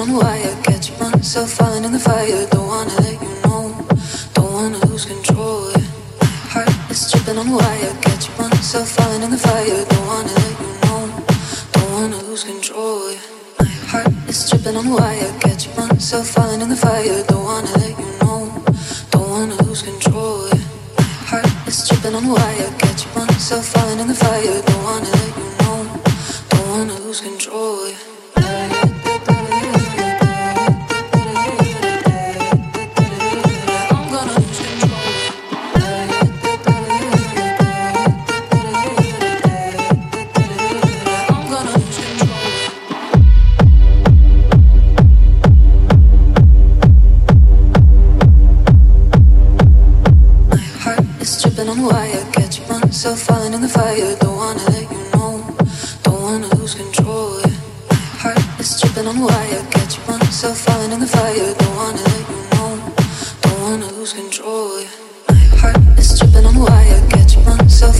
on wire, catch myself falling in the fire. Don't wanna let you know, don't wanna lose control. My heart is tripping on the wire, catch myself falling in the fire. Don't wanna let you know, don't wanna lose control. My heart is tripping on the wire, catch myself falling in the fire. Don't wanna let you know, don't wanna lose control. My heart is tripping on the wire, catch myself falling in the fire. Don't wanna on wire, catch myself falling in the fire. Don't wanna let you know, don't wanna lose control. My heart is tripping on wire, catch myself falling in the fire. Don't wanna let you know, don't wanna lose control. My heart is tripping on wire, catch myself